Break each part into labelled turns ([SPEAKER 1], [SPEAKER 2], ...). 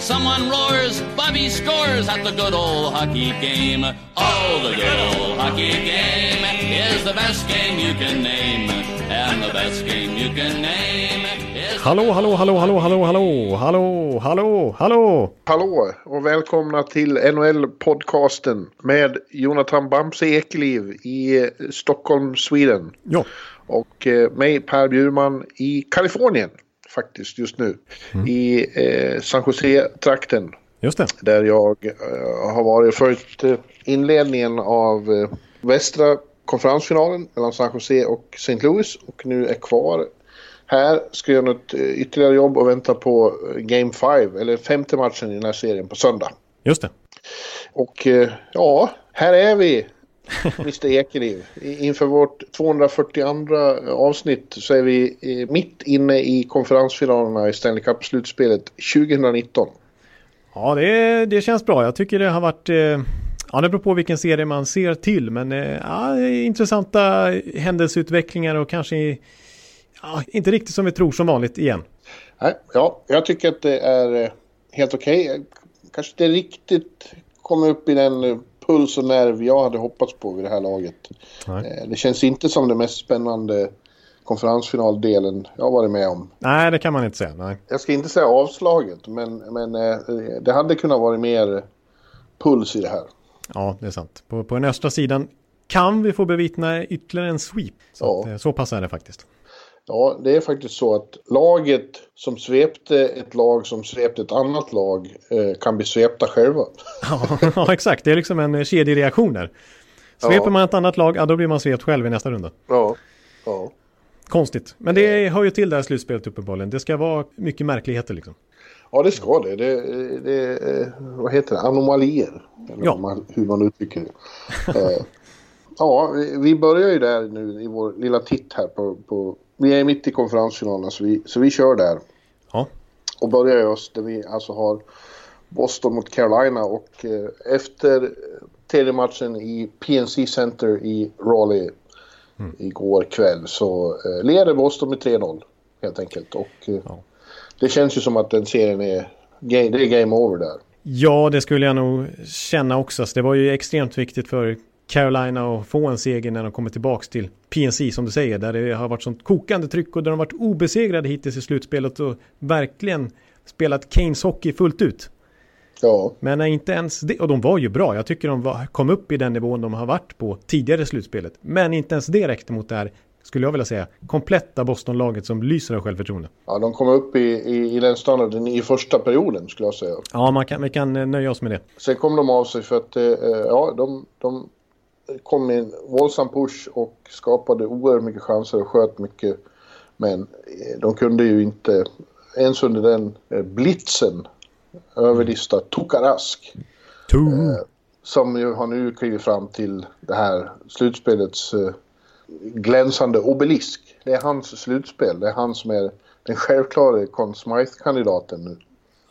[SPEAKER 1] Someone roars, Bobby scores at the good old hockey game. Oh, the good old hockey game is the best game you can name. And the best game you can name is...
[SPEAKER 2] Hallå, hallå, hallå, hallå, hallå, hallå, hallå, hallå, hallå.
[SPEAKER 3] Hallå och välkomna till NHL-podcasten med Jonathan Bamse Ekeliv i Stockholm, Sweden.
[SPEAKER 2] Ja,
[SPEAKER 3] Och eh, mig Per Bjurman i Kalifornien faktiskt just nu. I eh, San Jose-trakten
[SPEAKER 2] just det.
[SPEAKER 3] där jag eh, har varit och följt eh, inledningen av eh, västra konferensfinalen mellan San Jose och St. Louis och nu är kvar här. Ska göra något eh, ytterligare jobb och vänta på Game 5 eller femte matchen i den här serien på söndag.
[SPEAKER 2] Just det.
[SPEAKER 3] Och ja, här är vi. Mr Ekeliv. Inför vårt 242 avsnitt så är vi eh, mitt inne i konferensfinalerna i Stanley Cup-slutspelet 2019.
[SPEAKER 2] Ja, det, det känns bra. Jag tycker det har varit... Eh, ja, det beror på vilken serie man ser till, men eh, ja, intressanta händelseutvecklingar och kanske ja, inte riktigt som vi tror som vanligt igen.
[SPEAKER 3] Nej, ja, jag tycker att det är helt okej. Kanske inte riktigt kommer upp i den puls och nerv jag hade hoppats på vid det här laget.
[SPEAKER 2] Nej.
[SPEAKER 3] Eh, Det känns inte som den mest spännande konferensfinaldelen jag har varit med om.
[SPEAKER 2] Nej, det kan man inte säga. Nej.
[SPEAKER 3] Jag ska inte säga avslaget, men, men eh, det hade kunnat vara mer puls i det här.
[SPEAKER 2] Ja, det är sant. På, på den östra sidan kan vi få bevittna ytterligare en sweep. Så,
[SPEAKER 3] Ja.
[SPEAKER 2] att, eh, så pass är det faktiskt.
[SPEAKER 3] Ja, det är faktiskt så att laget som svepte ett lag som svepte ett annat lag eh, kan bli svepta själva.
[SPEAKER 2] Ja, exakt. Det är liksom en eh, kedjereaktion där. Sveper
[SPEAKER 3] Ja.
[SPEAKER 2] man ett annat lag, ja, då blir man svept själv i nästa runda.
[SPEAKER 3] Ja. Ja.
[SPEAKER 2] Konstigt. Men det hör ju till det här slutspelet uppenbarligen. Det ska vara mycket märkligheter liksom.
[SPEAKER 3] Ja, det ska det. Det, det eh, vad heter det? Anomalier. Eller
[SPEAKER 2] Ja.
[SPEAKER 3] hur man- hur man uttrycker det. Eh, ja, vi- vi börjar ju där nu i vår lilla titt här på... på vi är mitt i konferensfinalen så vi, så vi kör där.
[SPEAKER 2] Ja,
[SPEAKER 3] Och börjar i öst där vi alltså har Boston mot Carolina och eh, efter tredje matchen i PNC Center i Raleigh igår kväll så eh, leder Boston med 3-0 helt enkelt. Och eh,
[SPEAKER 2] Ja.
[SPEAKER 3] det känns ju som att den serien är, ga- det är game over där.
[SPEAKER 2] Ja, det skulle jag nog känna också. Så Det var ju extremt viktigt för Carolina att få en seger när de kommer tillbaks till PNC som du säger. Där det har varit sånt kokande tryck och där de har varit obesegrade hittills i slutspelet och verkligen spelat Keynes hockey fullt ut.
[SPEAKER 3] Ja,
[SPEAKER 2] Men inte ens det, och de var ju bra. Jag tycker de var, kom upp i den nivån de har varit på tidigare i slutspelet. Men inte ens det räckte mot det här, skulle jag vilja säga, kompletta Boston-laget som lyser av självförtroende.
[SPEAKER 3] ja de kom upp i, i, i den standarden i första perioden skulle jag säga.
[SPEAKER 2] Ja, man kan, vi kan eh, nöja oss med det.
[SPEAKER 3] Sen kom de av sig för att eh, ja, de, de kom med en våldsam push och skapade oerhört mycket chanser och sköt mycket. Men eh, de kunde ju inte ens under den eh, blitzen överlista Tokarask.
[SPEAKER 2] Two.
[SPEAKER 3] Som ju har nu klivit fram till det här slutspelets eh, glänsande obelisk. Det är hans slutspel. Det är han som är den självklara Conn Smythe-kandidaten nu.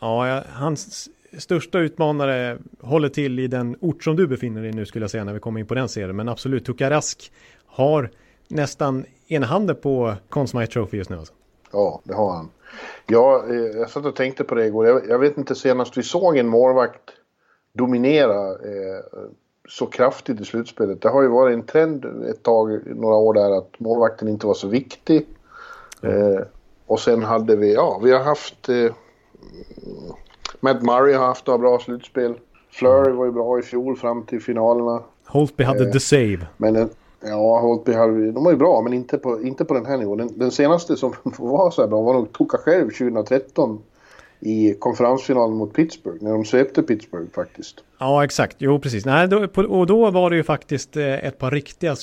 [SPEAKER 2] Ja, ja, hans största utmanare håller till i den ort som du befinner dig i nu skulle jag säga när vi kommer in på den serien. Men absolut, Tukarask har nästan en handen på Conn Smythe Trophy just nu. Alltså.
[SPEAKER 3] Ja, det har han. Ja, eh, jag satt och tänkte på det igår. Jag, jag vet inte senast vi såg en målvakt dominera eh, så kraftigt i slutspelet. Det har ju varit en trend ett tag, några år där, att målvakten inte var så viktig. Eh, och sen hade vi, ja, vi har haft... Eh, Matt Murray har haft några bra slutspel. Flurry var ju bra i fjol fram till finalerna.
[SPEAKER 2] Holtby hade
[SPEAKER 3] Eh.
[SPEAKER 2] the save.
[SPEAKER 3] Men ja, Holtby hade, de var ju bra, men inte på, inte på den här nivån. Den, den senaste som var så här bra var nog Toka själv 2013 i konferensfinalen mot Pittsburgh, när de svepte Pittsburgh faktiskt.
[SPEAKER 2] Ja, exakt. Jo, precis. Nej, då, på, och då var det ju faktiskt eh, ett par riktiga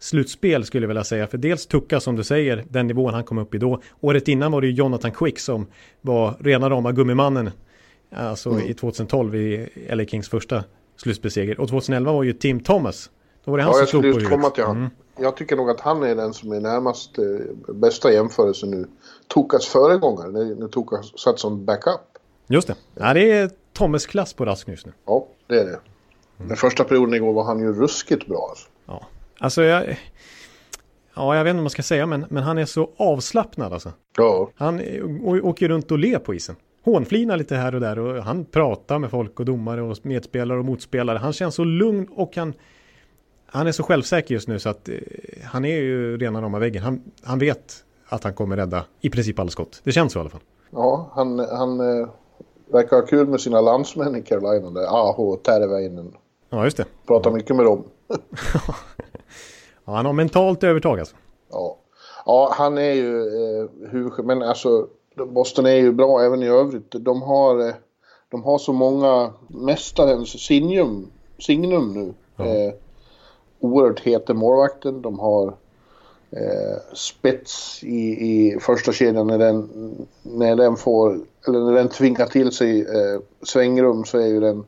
[SPEAKER 2] supermålvaktsslutspel skulle jag vilja säga. För dels Tucka som du säger, den nivån han kom upp i då. Året innan var det ju Jonathan Quick som var rena rama gummimannen. Alltså i 2012 i LA Kings första slutspelseger. Och 2011 var ju Tim Thomas Då var det han
[SPEAKER 3] Ja,
[SPEAKER 2] som slog på huvudet.
[SPEAKER 3] komma till han.
[SPEAKER 2] Mm.
[SPEAKER 3] Jag tycker nog att han är den som är närmast eh, bästa jämförelsen nu. Tokas föregångare, när, när Tokas satt som backup.
[SPEAKER 2] Just det. Ja, det är Tommes klass på Rask just nu.
[SPEAKER 3] Ja, det är det. Den första perioden igår var han ju ruskigt bra. Alltså.
[SPEAKER 2] Alltså jag... Ja, jag vet inte vad man ska säga, men, men han är så avslappnad alltså.
[SPEAKER 3] Ja,
[SPEAKER 2] Han åker runt och ler på isen. Hånflinar lite här och där och han pratar med folk och domare och medspelare och motspelare. Han känns så lugn och han, han är så självsäker just nu så att eh, han är ju rena rama väggen. Han, han vet att han kommer rädda i princip alla skott. Det känns så i alla fall.
[SPEAKER 3] ja han, han eh, verkar ha kul med sina landsmän i Carolina. Där. Aho Terveinen.
[SPEAKER 2] Ja, just det.
[SPEAKER 3] Pratar mycket med dem.
[SPEAKER 2] Ja, han har mentalt övertag alltså.
[SPEAKER 3] Ja, ja han är ju eh, hur, men alltså Boston är ju bra även i övrigt. De har, eh, de har så många mästarens signum, signum nu.
[SPEAKER 2] Ja.
[SPEAKER 3] Eh, oerhört heta målvakten. De har eh, spets i, i första kedjan när den, när den får, eller när den tvingar till sig eh, svängrum så är ju den,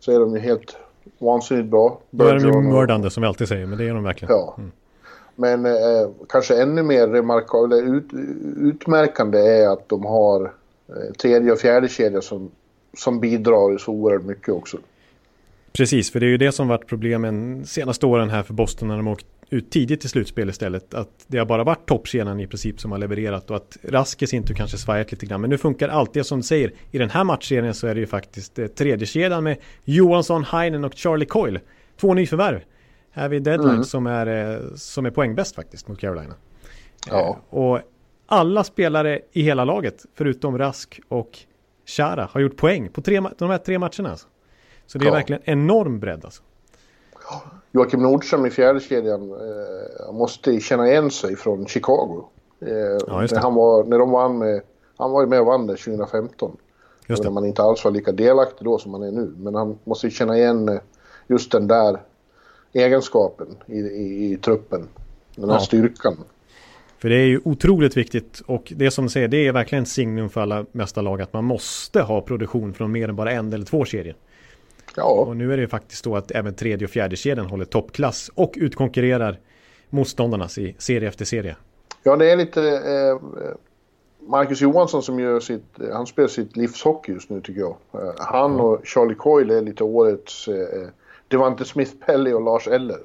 [SPEAKER 3] så är de ju helt vansinnigt bra.
[SPEAKER 2] Då är de ju mördande som vi alltid säger, men det är de verkligen.
[SPEAKER 3] Ja. Men eh, kanske ännu mer remarkabelt, ut, utmärkande är att de har eh, tredje och fjärde kedja som, som bidrar så oerhört mycket också.
[SPEAKER 2] Precis, för det är ju det som varit problemen senaste åren här för Boston när de åkt ut tidigt i slutspel istället. Att det har bara varit toppkedjan i princip som har levererat och att Rask i sin tur kanske svajat lite grann. Men nu funkar allt det som du säger. I den här matchserien så är det ju faktiskt eh, tredje kedjan med Johansson, Heinen och Charlie Coyle. Två nyförvärv här vid deadline
[SPEAKER 3] Mm.
[SPEAKER 2] som, är, eh, som är poängbäst faktiskt mot Carolina.
[SPEAKER 3] Ja.
[SPEAKER 2] Eh, Och alla spelare i hela laget, förutom Rask och Chara, har gjort poäng på tre, de här tre matcherna. Alltså. Så det är
[SPEAKER 3] Ja.
[SPEAKER 2] verkligen enorm bredd alltså.
[SPEAKER 3] Joakim Nordström i fjärde kedjan eh, måste känna igen sig från Chicago. Eh,
[SPEAKER 2] Ja,
[SPEAKER 3] när, han var, när de vann med, han var ju med och vann det 2015.
[SPEAKER 2] Just
[SPEAKER 3] När
[SPEAKER 2] det.
[SPEAKER 3] man inte alls var lika delaktig då som man är nu. Men han måste känna igen eh, just den där egenskapen i, i, i truppen. Den här
[SPEAKER 2] Ja.
[SPEAKER 3] styrkan.
[SPEAKER 2] För det är ju otroligt viktigt och det som du säger, det är verkligen ett signum för alla mästarlag att man måste ha produktion från mer än bara en eller två kedjor.
[SPEAKER 3] Ja,
[SPEAKER 2] Och nu är det ju faktiskt så att även tredje och fjärde kedjan håller toppklass och utkonkurrerar motståndarnas i serie efter serie.
[SPEAKER 3] ja det är lite... Eh, Marcus Johansson som gör sitt... eh, Han spelar sitt livshockey just nu tycker jag. Eh, han och Charlie Coyle är lite årets... Eh, Devante Smith Pelly och Lars Eller.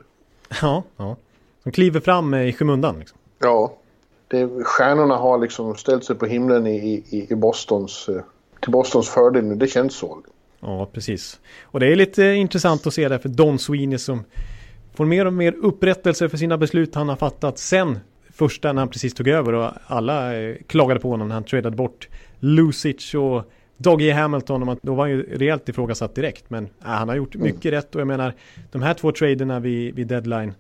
[SPEAKER 2] Ja, ja. De kliver fram eh, i skymundan. Liksom.
[SPEAKER 3] Ja, det, stjärnorna har liksom ställt sig på himlen i, i, i Bostons, eh, till Bostons fördel nu. Det känns så.
[SPEAKER 2] Ja, precis. Och det är lite intressant att se det för Don Sweeney som får mer och mer upprättelse för sina beslut han har fattat sen första när han precis tog över och alla eh, klagade på honom när han tradade bort Lucic och Doggy Hamilton. Och man, då var han ju rejält ifrågasatt direkt. Men äh, han har gjort mycket rätt och jag menar de här två traderna vid, vid deadline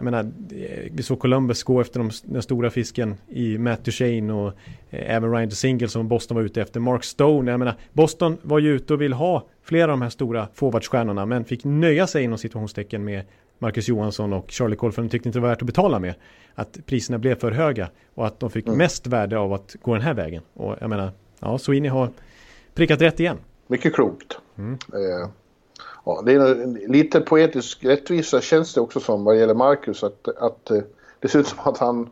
[SPEAKER 2] jag menar, eh, vi såg Columbus gå efter de, den stora fisken i Matt Duchene och eh, även Ryan DeSingle som Boston var ute efter. Mark Stone, jag menar, Boston var ju ute och vill ha flera av de här stora forwardstjärnorna men fick nöja sig inom situationstecken med Marcus Johansson och Charlie Cole för de tyckte inte det var värt att betala med. Att priserna blev för höga och att de fick mest värde av att gå den här vägen. Och jag menar, ja, Sweeney har prickat rätt igen.
[SPEAKER 3] Mycket klokt. Eh, ja, det är lite poetisk rättvisa känns det också som vad gäller Marcus. Att, att eh, det ser ut som att han,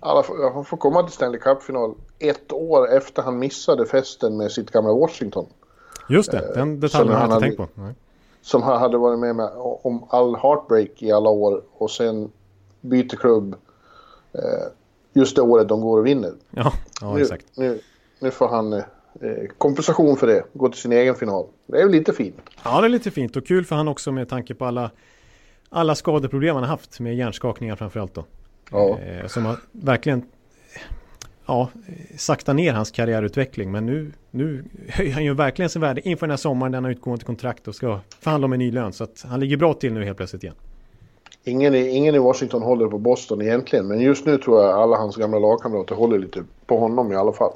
[SPEAKER 3] alla, han får komma till Stanley Cup-final ett år efter han missade festen med sitt gamla Washington.
[SPEAKER 2] Just det, den detaljen har jag inte tänkt på. Nej.
[SPEAKER 3] Som han hade varit med, med om all heartbreak i alla år och sen byter klubb eh, just det året de går och vinner.
[SPEAKER 2] Ja, ja
[SPEAKER 3] nu,
[SPEAKER 2] exakt.
[SPEAKER 3] Nu, nu får han eh, kompensation för det, gå till sin egen final. Det är väl lite fint.
[SPEAKER 2] Ja, det är lite fint och kul för han också med tanke på alla, alla skadeproblem han har haft med hjärnskakningar framförallt då.
[SPEAKER 3] Ja.
[SPEAKER 2] Eh, som har verkligen ja, eh, sakta ner hans karriärutveckling. Men nu, nu höjer han ju verkligen sin värde inför den här sommaren där han har utgående kontrakt och ska förhandla om en ny lön. Så att han ligger bra till nu helt plötsligt igen.
[SPEAKER 3] Ingen, i- ingen i Washington håller på Boston egentligen, men just nu tror jag alla hans gamla lagkamrater håller lite på honom i alla fall.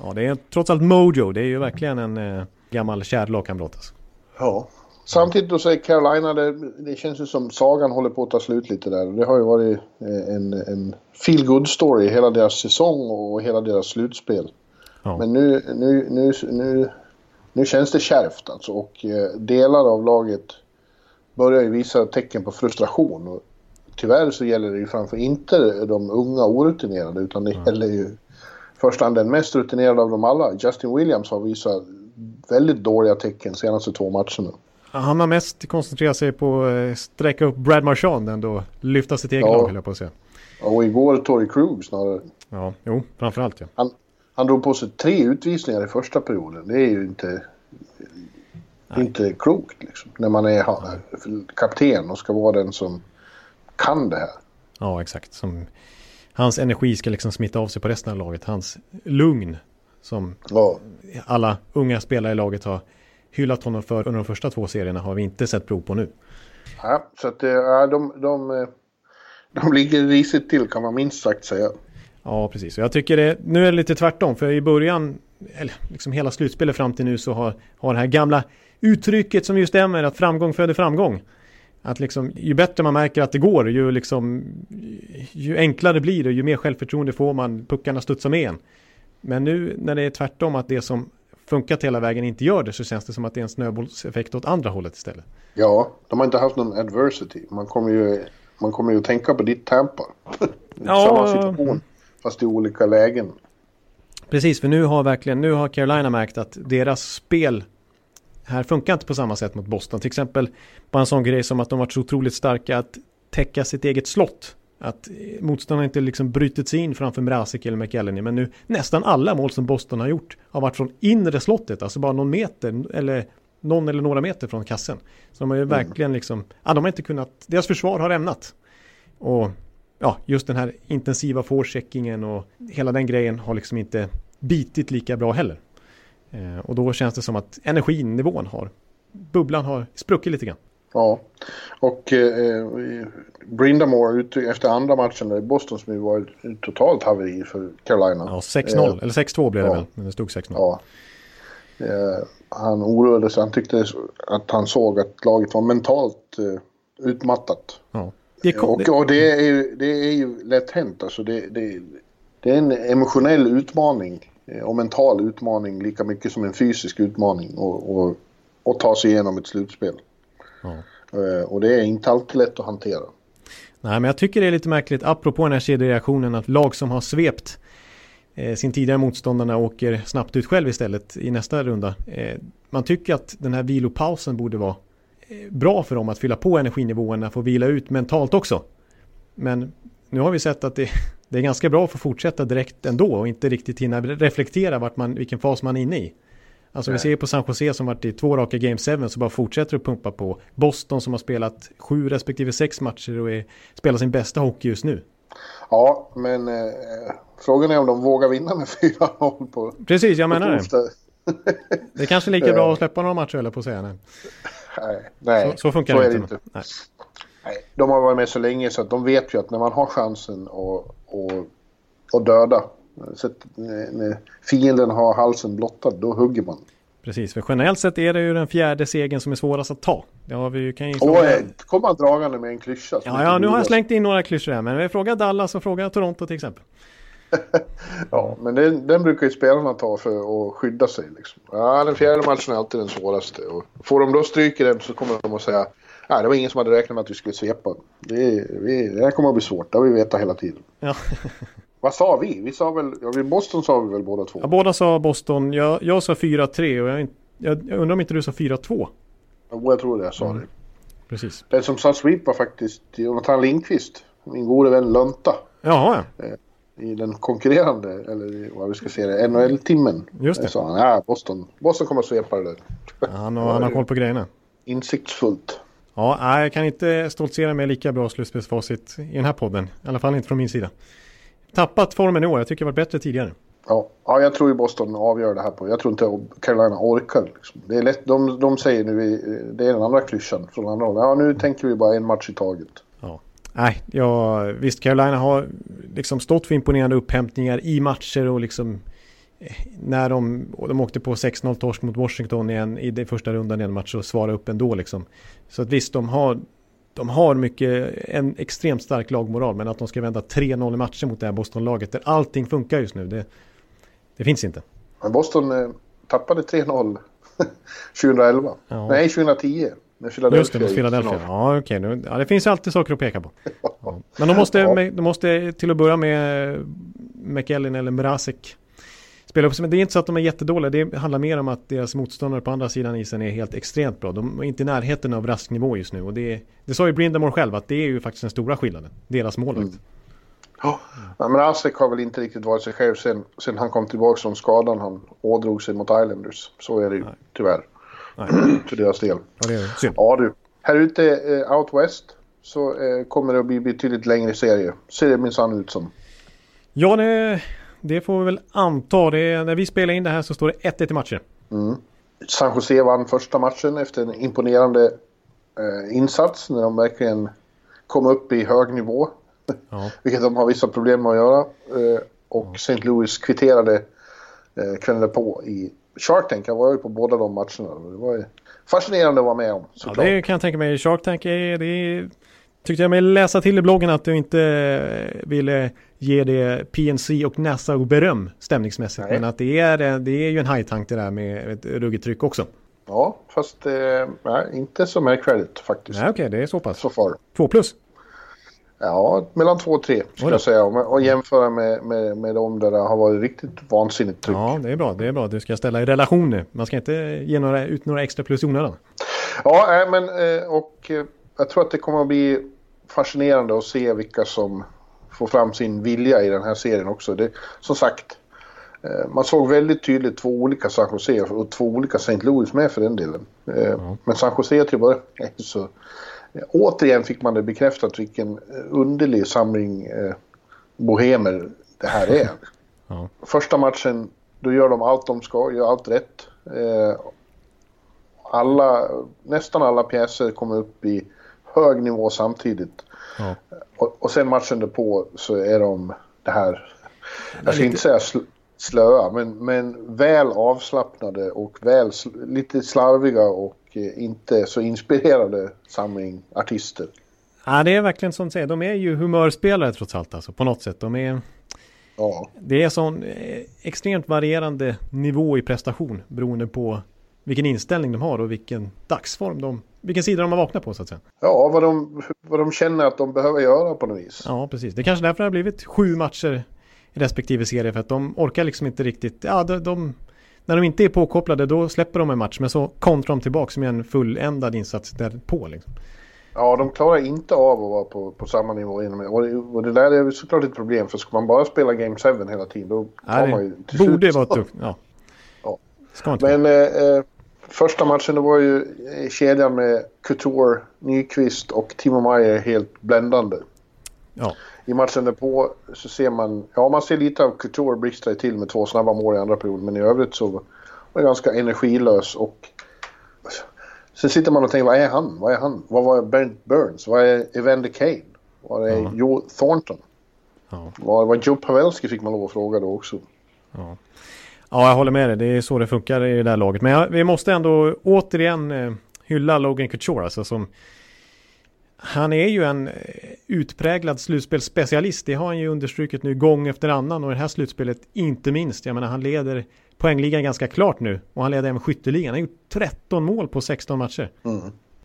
[SPEAKER 2] Ja, det är trots allt Mojo. Det är ju verkligen en eh, gammal kär lagkamrat. Alltså.
[SPEAKER 3] Ja. Samtidigt då säger Carolina, det, det känns ju som sagan håller på att ta slut lite där. Det har ju varit eh, en, en feel good story hela deras säsong och hela deras slutspel.
[SPEAKER 2] Ja.
[SPEAKER 3] Men nu, nu, nu, nu, nu känns det kärvt alltså och eh, delar av laget börjar ju visa tecken på frustration. Och tyvärr så gäller det ju framför inte de unga orutinerade utan det gäller ju först hand den mest rutinerade av dem alla. Justin Williams har visat väldigt dåliga tecken senaste två matcherna.
[SPEAKER 2] Han har mest koncentrerat sig på att sträcka upp Brad Marchand ändå. Lyfta sitt eget ja. lag höll jag på att säga.
[SPEAKER 3] Och igår Tory Krug snarare.
[SPEAKER 2] Ja, jo, framförallt ja.
[SPEAKER 3] Han, han drog på sig tre utvisningar i första perioden. Det är ju inte, inte klokt liksom. När man är kapten och ska vara den som kan det här.
[SPEAKER 2] Ja, exakt. Som, hans energi ska liksom smitta av sig på resten av laget. Hans lugn som ja. alla unga spelare i laget har hyllat honom för under de första två serierna har vi inte sett prov på nu.
[SPEAKER 3] Ja, så att ja, de, de, de ligger risigt till kan man minst sagt säga.
[SPEAKER 2] Ja, precis. Och jag tycker det, nu är det lite tvärtom. För i början, eller liksom hela slutspelet fram till nu så har, har det här gamla uttrycket som ju stämmer att framgång föder framgång. Att liksom, ju bättre man märker att det går, ju, liksom, ju enklare blir det, ju mer självförtroende får man, puckarna studsar med en. Men nu när det är tvärtom, att det som funkat hela vägen inte gör det, så känns det som att det är en snöbollseffekt åt andra hållet istället.
[SPEAKER 3] Ja, de har inte haft någon adversity. Man kommer ju, man kommer ju att tänka på ditt Tampa. ja, Samma situation, fast i olika lägen.
[SPEAKER 2] Precis, för nu har verkligen, nu har Carolina märkt att deras spel här funkar inte på samma sätt mot Boston. Till exempel bara en sån grej som att de varit så otroligt starka att täcka sitt eget slott. Att motståndarna inte liksom brutit sig in framför Mrazek eller McElhenney. Men nu nästan alla mål som Boston har gjort har varit från inre slottet. Alltså bara någon meter eller någon eller några meter från kassen. Så de har ju mm. verkligen liksom, ja de har inte kunnat, deras försvar har ämnat. Och ja, just den här intensiva forecheckingen och hela den grejen har liksom inte bitit lika bra heller. Eh, och då känns det som att energinivån har, bubblan har spruckit lite grann.
[SPEAKER 3] Ja, och eh, Brindamore efter andra matchen i Boston som ju var ett totalt haveri för Carolina.
[SPEAKER 2] Ja, 6-0, eh, eller 6-2 blev det ja. väl, men det stod 6-0.
[SPEAKER 3] Ja. Eh, han oroade sig, han tyckte att han såg att laget var mentalt eh, utmattat. Ja. Det kom, och, och det, är det är ju lätt hänt, alltså det, det, det är en emotionell utmaning Eh, och mental utmaning lika mycket som en fysisk utmaning och, och, och ta sig igenom ett slutspel. Ja. Eh, och det är inte alltid lätt att hantera.
[SPEAKER 2] Nej, men jag tycker det är lite märkligt, apropå den här kedjereaktionen, att lag som har svept eh, sin tidigare motståndarna åker snabbt ut själv istället i nästa runda. Eh, man tycker att den här vilopausen borde vara eh, bra för dem att fylla på energinivåerna, få vila ut mentalt också. Men nu har vi sett att det, det är ganska bra att få fortsätta direkt ändå och inte riktigt hinna reflektera vart man, vilken fas man är inne i. Alltså Nej. vi ser på San Jose som varit i två raka Game 7 så bara fortsätter att pumpa på. Boston som har spelat sju respektive sex matcher och är, spelar sin bästa hockey just nu.
[SPEAKER 3] Ja, men eh, frågan är om de vågar vinna med 4-0 på
[SPEAKER 2] Precis, jag menar det. det är kanske lika bra att släppa några matcher eller på att säga. Nej,
[SPEAKER 3] nej så,
[SPEAKER 2] så funkar så det inte. inte. Nej.
[SPEAKER 3] De har varit med så länge så att de vet ju att när man har chansen att, att, att döda, så att när fienden har halsen blottad, då hugger man.
[SPEAKER 2] Precis, för generellt sett är det ju den fjärde segern som är svårast att ta. Det har vi, kan ju
[SPEAKER 3] och eh, kommer han dragande med en klyscha.
[SPEAKER 2] Ja, ja, nu har jag slängt in några klyschor här, men vi frågar Dallas och frågar Toronto till exempel.
[SPEAKER 3] ja, men den, den, brukar ju spelarna ta för att skydda sig. Liksom. Ja, den fjärde matchen är alltid den svåraste. Och får de då stryk i den så kommer de att säga Nej, det var ingen som hade räknat med att vi skulle svepa. Det, vi, det här kommer att bli svårt, det har vi vetat hela tiden. Ja. Vad sa vi? Vi sa väl, ja, Boston sa vi väl båda två?
[SPEAKER 2] Ja, båda sa Boston. Jag, jag sa 4-3 och jag, jag, undrar om inte du sa 4-2?
[SPEAKER 3] Ja, jag tror det, jag sa mm. det.
[SPEAKER 2] Precis.
[SPEAKER 3] Den som sa sweep var faktiskt Jonathan Lindqvist, min gode vän Lunta.
[SPEAKER 2] Jaha, ja. Eh,
[SPEAKER 3] I den konkurrerande, eller vad vi ska säga NHL-timmen.
[SPEAKER 2] Just det.
[SPEAKER 3] Sa han, ja, Boston, Boston kommer att svepa det där.
[SPEAKER 2] Ja, han, har, han har koll på grejerna.
[SPEAKER 3] Insiktsfullt.
[SPEAKER 2] Ja, jag kan inte stoltsera med lika bra slutspelsfacit i den här podden. I alla fall inte från min sida. Tappat formen i år. Jag tycker det varit bättre tidigare.
[SPEAKER 3] Ja, ja jag tror ju Boston avgör det här på. Jag tror inte Carolina orkar. Liksom. Det är lätt, de, de säger nu, det är den andra klyschan från andra hållet. Ja, nu tänker vi bara en match i taget.
[SPEAKER 2] Ja. Nej, ja, visst Carolina har liksom stått för imponerande upphämtningar i matcher och liksom när de, de åkte på 6-0 torsk mot Washington igen i den första rundan i en match och svara upp ändå liksom. Så att visst, de har, de har mycket, en extremt stark lagmoral, men att de ska vända 3-0 i matcher mot det här Boston-laget där allting funkar just nu, det, det finns inte.
[SPEAKER 3] Men Boston eh, tappade 3-0 2011. Ja. Nej, 2010. Med Philadelphia.
[SPEAKER 2] Just det, mot Philadelphia. Ja, okej. Okay. Ja, det finns alltid saker att peka på. Ja. Men de måste, de måste till att börja med McEllin eller Mrazek spela upp Men det är inte så att de är jättedåliga. Det handlar mer om att deras motståndare på andra sidan isen är helt extremt bra. De är inte i närheten av rasknivå just nu. Och det, det sa ju Brindamore själv att det är ju faktiskt den stora skillnaden. Deras målvakt. Mm.
[SPEAKER 3] Ja, men Asek har väl inte riktigt varit sig själv sen, sen han kom tillbaka från skadan han ådrog sig mot Islanders. Så är det ju Nej. tyvärr. Nej. För deras del.
[SPEAKER 2] Ja, det är synd.
[SPEAKER 3] Ja du. Här ute eh, out west så eh, kommer det att bli betydligt längre serie. Ser det minsann ut som.
[SPEAKER 2] Ja, det, det får vi väl anta. Det, när vi spelar in det här så står det 1-1 i matchen.
[SPEAKER 3] Mm. San Jose vann första matchen efter en imponerande eh, insats när de verkligen kom upp i hög nivå. Ja. Vilket de har vissa problem med att göra. Eh, och ja. St. Louis kvitterade eh, kvällen på i Shark Tank. Jag var ju på båda de matcherna. Det var fascinerande att vara med om.
[SPEAKER 2] Ja, det kan jag tänka mig. Shark Tank är... Det tyckte jag mig läsa till i bloggen att du inte eh, ville ge det PNC och NASA beröm stämningsmässigt. Nej. Men att det är, det är ju en high-tank det där med ett ruggigt tryck också.
[SPEAKER 3] Ja, fast eh, nej, inte så märkvärdigt faktiskt.
[SPEAKER 2] Okej, okay, det är så pass.
[SPEAKER 3] Så far.
[SPEAKER 2] Två plus?
[SPEAKER 3] Ja, mellan två och tre skulle jag säga. Och jämföra med, med, med de där det har varit riktigt vansinnigt tryck.
[SPEAKER 2] Ja, det är bra. Det är bra. Du ska ställa i relation nu. Man ska inte ge några, ut några extra plus i onödan.
[SPEAKER 3] Ja, men eh, och eh, jag tror att det kommer att bli fascinerande att se vilka som får fram sin vilja i den här serien också. Det, som sagt, eh, man såg väldigt tydligt två olika San Jose och två olika St. Louis med för den delen. Ja. Men San Jose till början så återigen fick man det bekräftat vilken underlig samling eh, bohemer det här är. Ja. Första matchen, då gör de allt de ska, gör allt rätt. Eh, alla, nästan alla pjäser kommer upp i hög nivå samtidigt. Ja. Och, och sen matchen därpå så är de det här, jag ska inte säga sl slöa, men, men väl avslappnade och väl lite slarviga och Eh, inte så inspirerade samling artister.
[SPEAKER 2] Ja, det är verkligen som du säger. De är ju humörspelare trots allt alltså på något sätt. De är... Ja. Det är sån eh, extremt varierande nivå i prestation beroende på vilken inställning de har och vilken dagsform de, vilken sida de har vaknat på så att säga.
[SPEAKER 3] Ja, vad de, vad de känner att de behöver göra på något vis.
[SPEAKER 2] Ja, precis. Det är kanske därför det har blivit sju matcher i respektive serie för att de orkar liksom inte riktigt, ja de, de när de inte är påkopplade då släpper de en match men så kontrar de tillbaka med en fulländad insats därpå. Liksom.
[SPEAKER 3] Ja, de klarar inte av att vara på, på samma nivå. Inom, och, det, och det där är såklart ett problem för ska man bara spela Game 7 hela tiden då tar Nej, man ju
[SPEAKER 2] till Borde slut. vara ett ja.
[SPEAKER 3] ja. Men eh, eh, första matchen det var ju kedjan med Couture, Nyqvist och Timo Meyer helt bländande. Ja i matchen därpå så ser man, ja man ser lite av Couture blixtra till med två snabba mål i andra perioden men i övrigt så var det ganska energilös och sen sitter man och tänker vad är han? Vad är han? Vad var Brent Burns? Vad är Evander Kane? Vad är ja. Joe Thornton? Ja. Vad var Joe Pavelski fick man lov att fråga då också.
[SPEAKER 2] Ja. Ja, jag håller med dig. Det är så det funkar i det där laget. Men jag, vi måste ändå återigen eh, hylla Logan Couture alltså som han är ju en eh, utpräglad slutspelsspecialist. Det har han ju understrukit nu gång efter annan och det här slutspelet inte minst. Jag menar han leder poängligan ganska klart nu och han leder även skytteligan. Han har gjort 13 mål på 16 matcher. Mm.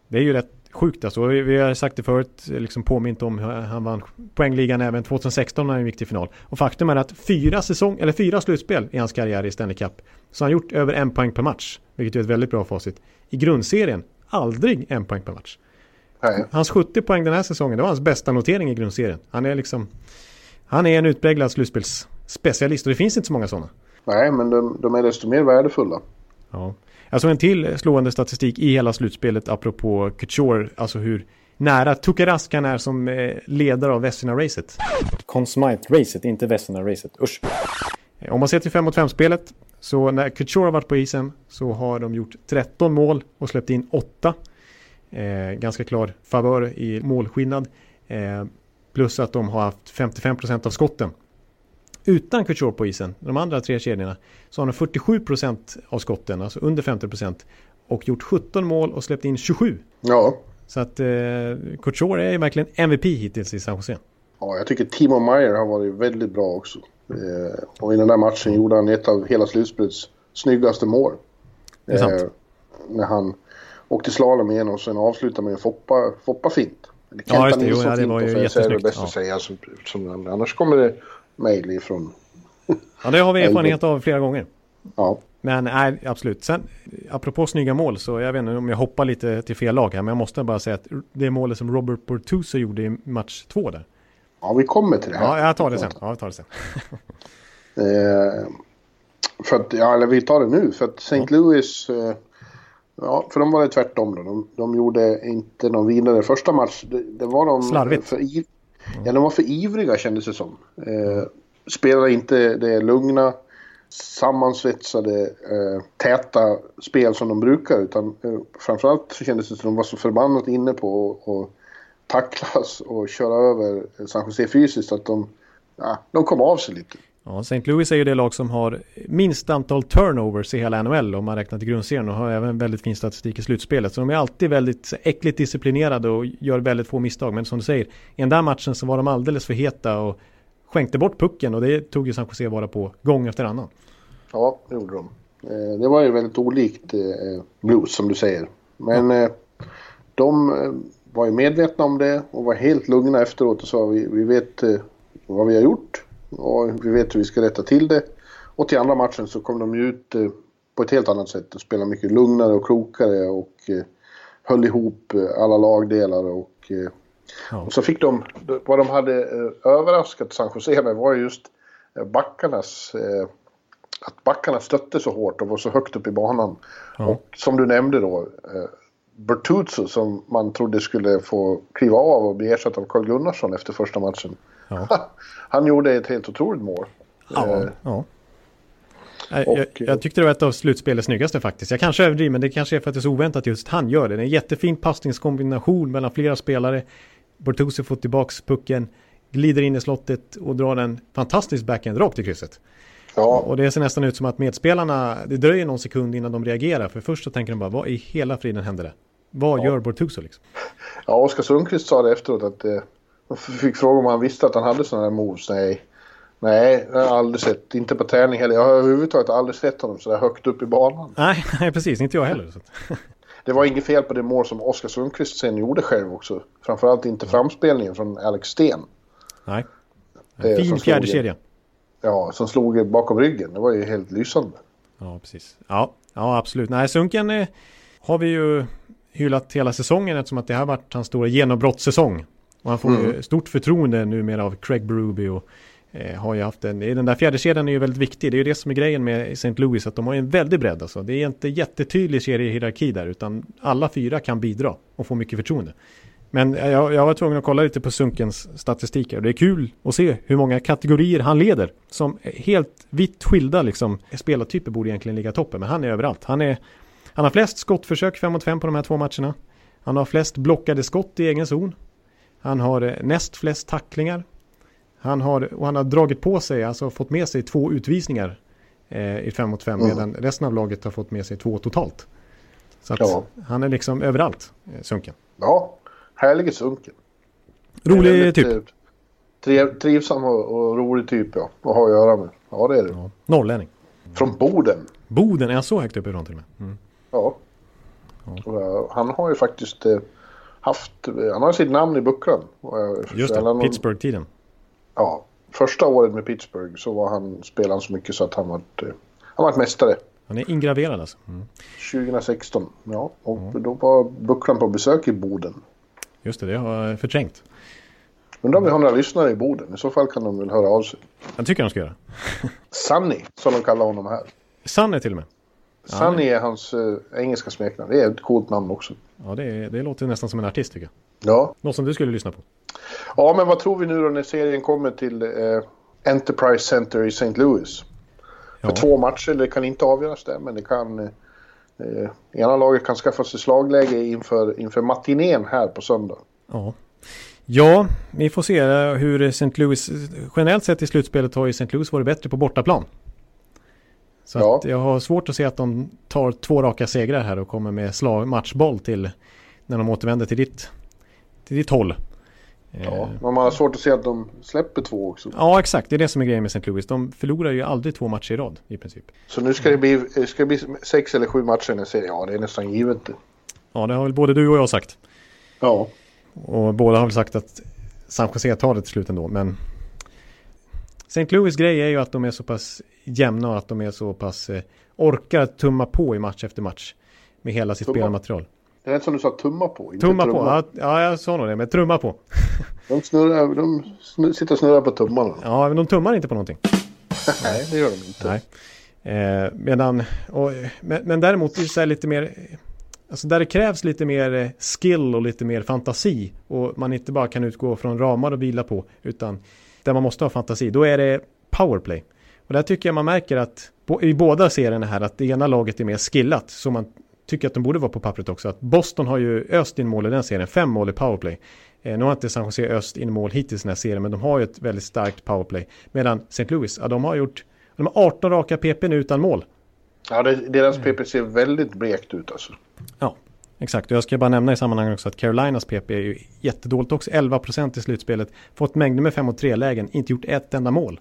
[SPEAKER 2] Det är ju rätt sjukt alltså. Vi har sagt det förut, liksom påmint om hur han vann poängligan även 2016 när han gick till final. Och faktum är att fyra, säsong, eller fyra slutspel i hans karriär i Stanley Cup så har han gjort över en poäng per match. Vilket är ett väldigt bra facit. I grundserien, aldrig en poäng per match. Nej. Hans 70 poäng den här säsongen, det var hans bästa notering i grundserien. Han är liksom... Han är en utpräglad slutspelsspecialist och det finns inte så många sådana.
[SPEAKER 3] Nej, men de, de är desto mer värdefulla.
[SPEAKER 2] Ja. Jag såg en till slående statistik i hela slutspelet apropå Couture, alltså hur nära Tukarask han är som eh, ledare av Vesina-racet. Consmite-racet, inte Vesina-racet. Usch. Om man ser till 5 mot 5-spelet, så när Couture har varit på isen så har de gjort 13 mål och släppt in 8. Eh, ganska klar favör i målskillnad. Eh, plus att de har haft 55% av skotten. Utan Couture på isen, de andra tre kedjorna, så har de 47% av skotten, alltså under 50%. Och gjort 17 mål och släppt in 27.
[SPEAKER 3] Ja.
[SPEAKER 2] Så att eh, Couture är verkligen MVP hittills i San Jose.
[SPEAKER 3] Ja, jag tycker Timo Meyer har varit väldigt bra också. Eh, och i den där matchen gjorde han ett av hela slutspelets snyggaste mål.
[SPEAKER 2] Det är sant. Eh,
[SPEAKER 3] när han åkte slalom igen och sen avslutade med en Foppa, Foppa-fint.
[SPEAKER 2] Ja, just det. Jo, ja, det var ju jättesnyggt.
[SPEAKER 3] Det bäst ja. att säga, som, som, annars kommer det mejl ifrån...
[SPEAKER 2] ja, det har vi erfarenhet av flera gånger.
[SPEAKER 3] Ja.
[SPEAKER 2] Men nej, absolut. Sen, apropå snygga mål så jag vet inte om jag hoppar lite till fel lag här. Men jag måste bara säga att det målet som Robert Bortuzzo gjorde i match två där.
[SPEAKER 3] Ja, vi kommer till det här.
[SPEAKER 2] Ja, jag tar det sen. Ja, jag tar det sen.
[SPEAKER 3] eh, för att, ja, eller vi tar det nu. För att St. Ja. Louis... Eh, ja, för de var det tvärtom då. De, de gjorde inte någon vidare första match. Det, det var de...
[SPEAKER 2] Slarvigt.
[SPEAKER 3] För, ja, de var för ivriga kändes det som. Eh, spelade inte det lugna sammansvetsade, eh, täta spel som de brukar. Utan eh, framförallt så kändes det som de var så förbannat inne på att tacklas och köra över San Jose fysiskt att de, ja, de kom av sig lite.
[SPEAKER 2] Ja, St. Louis är ju det lag som har minst antal turnovers i hela NHL om man räknar till grundserien och har även väldigt fin statistik i slutspelet. Så de är alltid väldigt äckligt disciplinerade och gör väldigt få misstag. Men som du säger, i den där matchen så var de alldeles för heta och skänkte bort pucken och det tog ju San Jose vara på gång efter annan.
[SPEAKER 3] Ja, det gjorde de. Eh, det var ju väldigt olikt eh, Blues som du säger. Men eh, de var ju medvetna om det och var helt lugna efteråt och sa vi, vi vet vad vi har gjort och vi vet hur vi ska rätta till det. Och till andra matchen så kom de ju ut på ett helt annat sätt och spelade mycket lugnare och klokare och höll ihop alla lagdelar och Ja. Och så fick de, vad de hade överraskat San Jose med var just backarnas att backarna stötte så hårt och var så högt upp i banan. Ja. Och som du nämnde då, eh, Bertuzzo som man trodde skulle få kliva av och bli ersatt av Carl Gunnarsson efter första matchen. Ja. Han gjorde ett helt otroligt mål.
[SPEAKER 2] Ja, eh, ja. Och, jag, jag, tyckte det var ett av slutspelets snyggaste faktiskt. Jag kanske överdriver men det kanske är för att det är så oväntat just han gör det. Det är en jättefin passningskombination mellan flera spelare. Bertuzzi får tillbaka pucken, glider in i slottet och drar en fantastisk backhand rakt i krysset. Ja. Och det ser nästan ut som att medspelarna, det dröjer någon sekund innan de reagerar. För först så tänker de bara, vad i hela friden händer det? Vad ja. gör Bortuzzo liksom?
[SPEAKER 3] Ja, Oskar Sundqvist sa det efteråt att eh, de fick fråga om han visste att han hade sådana här moves. Nej, nej, jag har aldrig sett. Inte på träning heller. Jag har överhuvudtaget aldrig sett honom så där högt upp i banan.
[SPEAKER 2] Nej, nej precis. Inte jag heller.
[SPEAKER 3] det var inget fel på det mål som Oskar Sundqvist sen gjorde själv också. Framförallt inte framspelningen från Alex Sten.
[SPEAKER 2] Nej. fin fjärde kedja.
[SPEAKER 3] Ja, som slog bakom ryggen. Det var ju helt lysande.
[SPEAKER 2] Ja, precis. Ja, ja absolut. Nej, Sunken eh, har vi ju hyllat hela säsongen eftersom att det har varit hans stora genombrottssäsong. Och han får mm. ju stort förtroende numera av Craig Berube och eh, har ju haft en, den där fjärde kedjan är ju väldigt viktig. Det är ju det som är grejen med St. Louis, att de har en väldig bredd alltså. Det är inte jättetydlig seriehierarki där, utan alla fyra kan bidra och få mycket förtroende. Men jag, jag var tvungen att kolla lite på Sunkens statistiker och det är kul att se hur många kategorier han leder. Som helt vitt skilda liksom, spelartyper borde egentligen ligga toppen, men han är överallt. Han, är, han har flest skottförsök 5 mot 5 på de här två matcherna. Han har flest blockade skott i egen zon. Han har eh, näst flest tacklingar. Han har, och han har dragit på sig, alltså fått med sig två utvisningar eh, i 5 mot 5 mm. medan resten av laget har fått med sig två totalt. Så ja. han är liksom överallt, eh, Sunken.
[SPEAKER 3] Ja, härlig sunken.
[SPEAKER 2] Rolig typ. Eh,
[SPEAKER 3] triv, trivsam och, och, rolig typ ja. Att ha att göra med. Ja det är det. Ja.
[SPEAKER 2] Norrlänning.
[SPEAKER 3] Från Boden.
[SPEAKER 2] Boden, är jag så högt uppifrån till och
[SPEAKER 3] med? Mm. Ja. ja. Han har ju faktiskt eh, haft, han har sitt namn i bucklan.
[SPEAKER 2] Just det, Pittsburgh-tiden.
[SPEAKER 3] Ja, första året med Pittsburgh så var han, spelade han så mycket så att han var, han var mästare.
[SPEAKER 2] Han är ingraverad alltså?
[SPEAKER 3] Mm. 2016, ja. Och mm. då var bucklan på besök i Boden.
[SPEAKER 2] Just det, det har jag förträngt.
[SPEAKER 3] Undrar om vi har några lyssnare i Boden. I så fall kan de väl höra av sig.
[SPEAKER 2] Jag tycker de ska göra.
[SPEAKER 3] Sunny, som de kallar honom här.
[SPEAKER 2] Sunny till och med.
[SPEAKER 3] Sunny är hans uh, engelska smeknamn. Det är ett coolt namn också.
[SPEAKER 2] Ja, det, det låter nästan som en artist tycker
[SPEAKER 3] jag. Ja.
[SPEAKER 2] Något som du skulle lyssna på.
[SPEAKER 3] Ja, men vad tror vi nu då när serien kommer till uh, Enterprise Center i St. Louis? Ja. För två matcher, det kan inte avgöras där, men det kan... Uh, ena laget kan skaffa sig slagläge inför, inför matinén här på söndag.
[SPEAKER 2] Ja. Ja, vi får se hur St. Louis, generellt sett i slutspelet har ju St. Louis varit bättre på bortaplan. Så ja. jag har svårt att se att de tar två raka segrar här och kommer med slag, matchboll till när de återvänder till ditt, till ditt håll.
[SPEAKER 3] Ja, eh. men man har svårt att se att de släpper två också.
[SPEAKER 2] Ja, exakt. Det är det som är grejen med St. Louis. De förlorar ju aldrig två matcher i rad i princip.
[SPEAKER 3] Så nu ska det bli, ska det bli sex eller sju matcher i en serie? Ja, det är nästan givet.
[SPEAKER 2] Ja, det har väl både du och jag sagt.
[SPEAKER 3] Ja.
[SPEAKER 2] Och båda har väl sagt att San Jose tar det till slut ändå. Men St. Louis grej är ju att de är så pass jämna och att de är så pass eh, orkar tumma på i match efter match. Med hela sitt
[SPEAKER 3] Tumma.
[SPEAKER 2] spelmaterial.
[SPEAKER 3] Det är som du sa, tumma på. Inte
[SPEAKER 2] Tumma på,
[SPEAKER 3] trumma.
[SPEAKER 2] ja, ja jag sa nog det, men trumma på.
[SPEAKER 3] De, snurrar, de snu- sitter och snurrar på tummarna.
[SPEAKER 2] Ja, men de tummar inte på någonting.
[SPEAKER 3] Nej, det gör de inte.
[SPEAKER 2] Nej. Eh, medan, och, men, men däremot är det så lite mer, alltså där det krävs lite mer eh, skill och lite mer fantasi och man inte bara kan utgå från ramar och vila på, utan där man måste ha fantasi, då är det powerplay. Och där tycker jag man märker att i båda serierna här att det ena laget är mer skillat, så man tycker att de borde vara på pappret också. Att Boston har ju öst in mål i den serien, fem mål i powerplay. Eh, nu har inte San Jose öst in mål hittills i den här serien, men de har ju ett väldigt starkt powerplay. Medan St. Louis, ja, de har gjort de har 18 raka PP nu utan mål.
[SPEAKER 3] Ja, det, deras PP ser väldigt blekt ut alltså.
[SPEAKER 2] Ja, exakt. Och jag ska bara nämna i sammanhanget också att Carolinas PP är ju jättedåligt också. 11% i slutspelet. Fått mängder med 5 och 3-lägen. Inte gjort ett enda mål.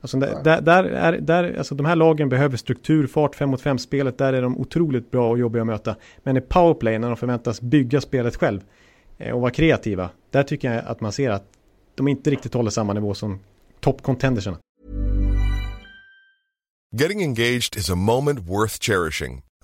[SPEAKER 2] Alltså där, där, där är, där, alltså de här lagen behöver struktur, fart, 5 mot 5-spelet. Där är de otroligt bra och jobbiga att möta. Men i powerplay, när de förväntas bygga spelet själv eh, och vara kreativa. Där tycker jag att man ser att de inte riktigt håller samma nivå som topp-contenderserna.
[SPEAKER 4] Getting engaged is a moment worth cherishing.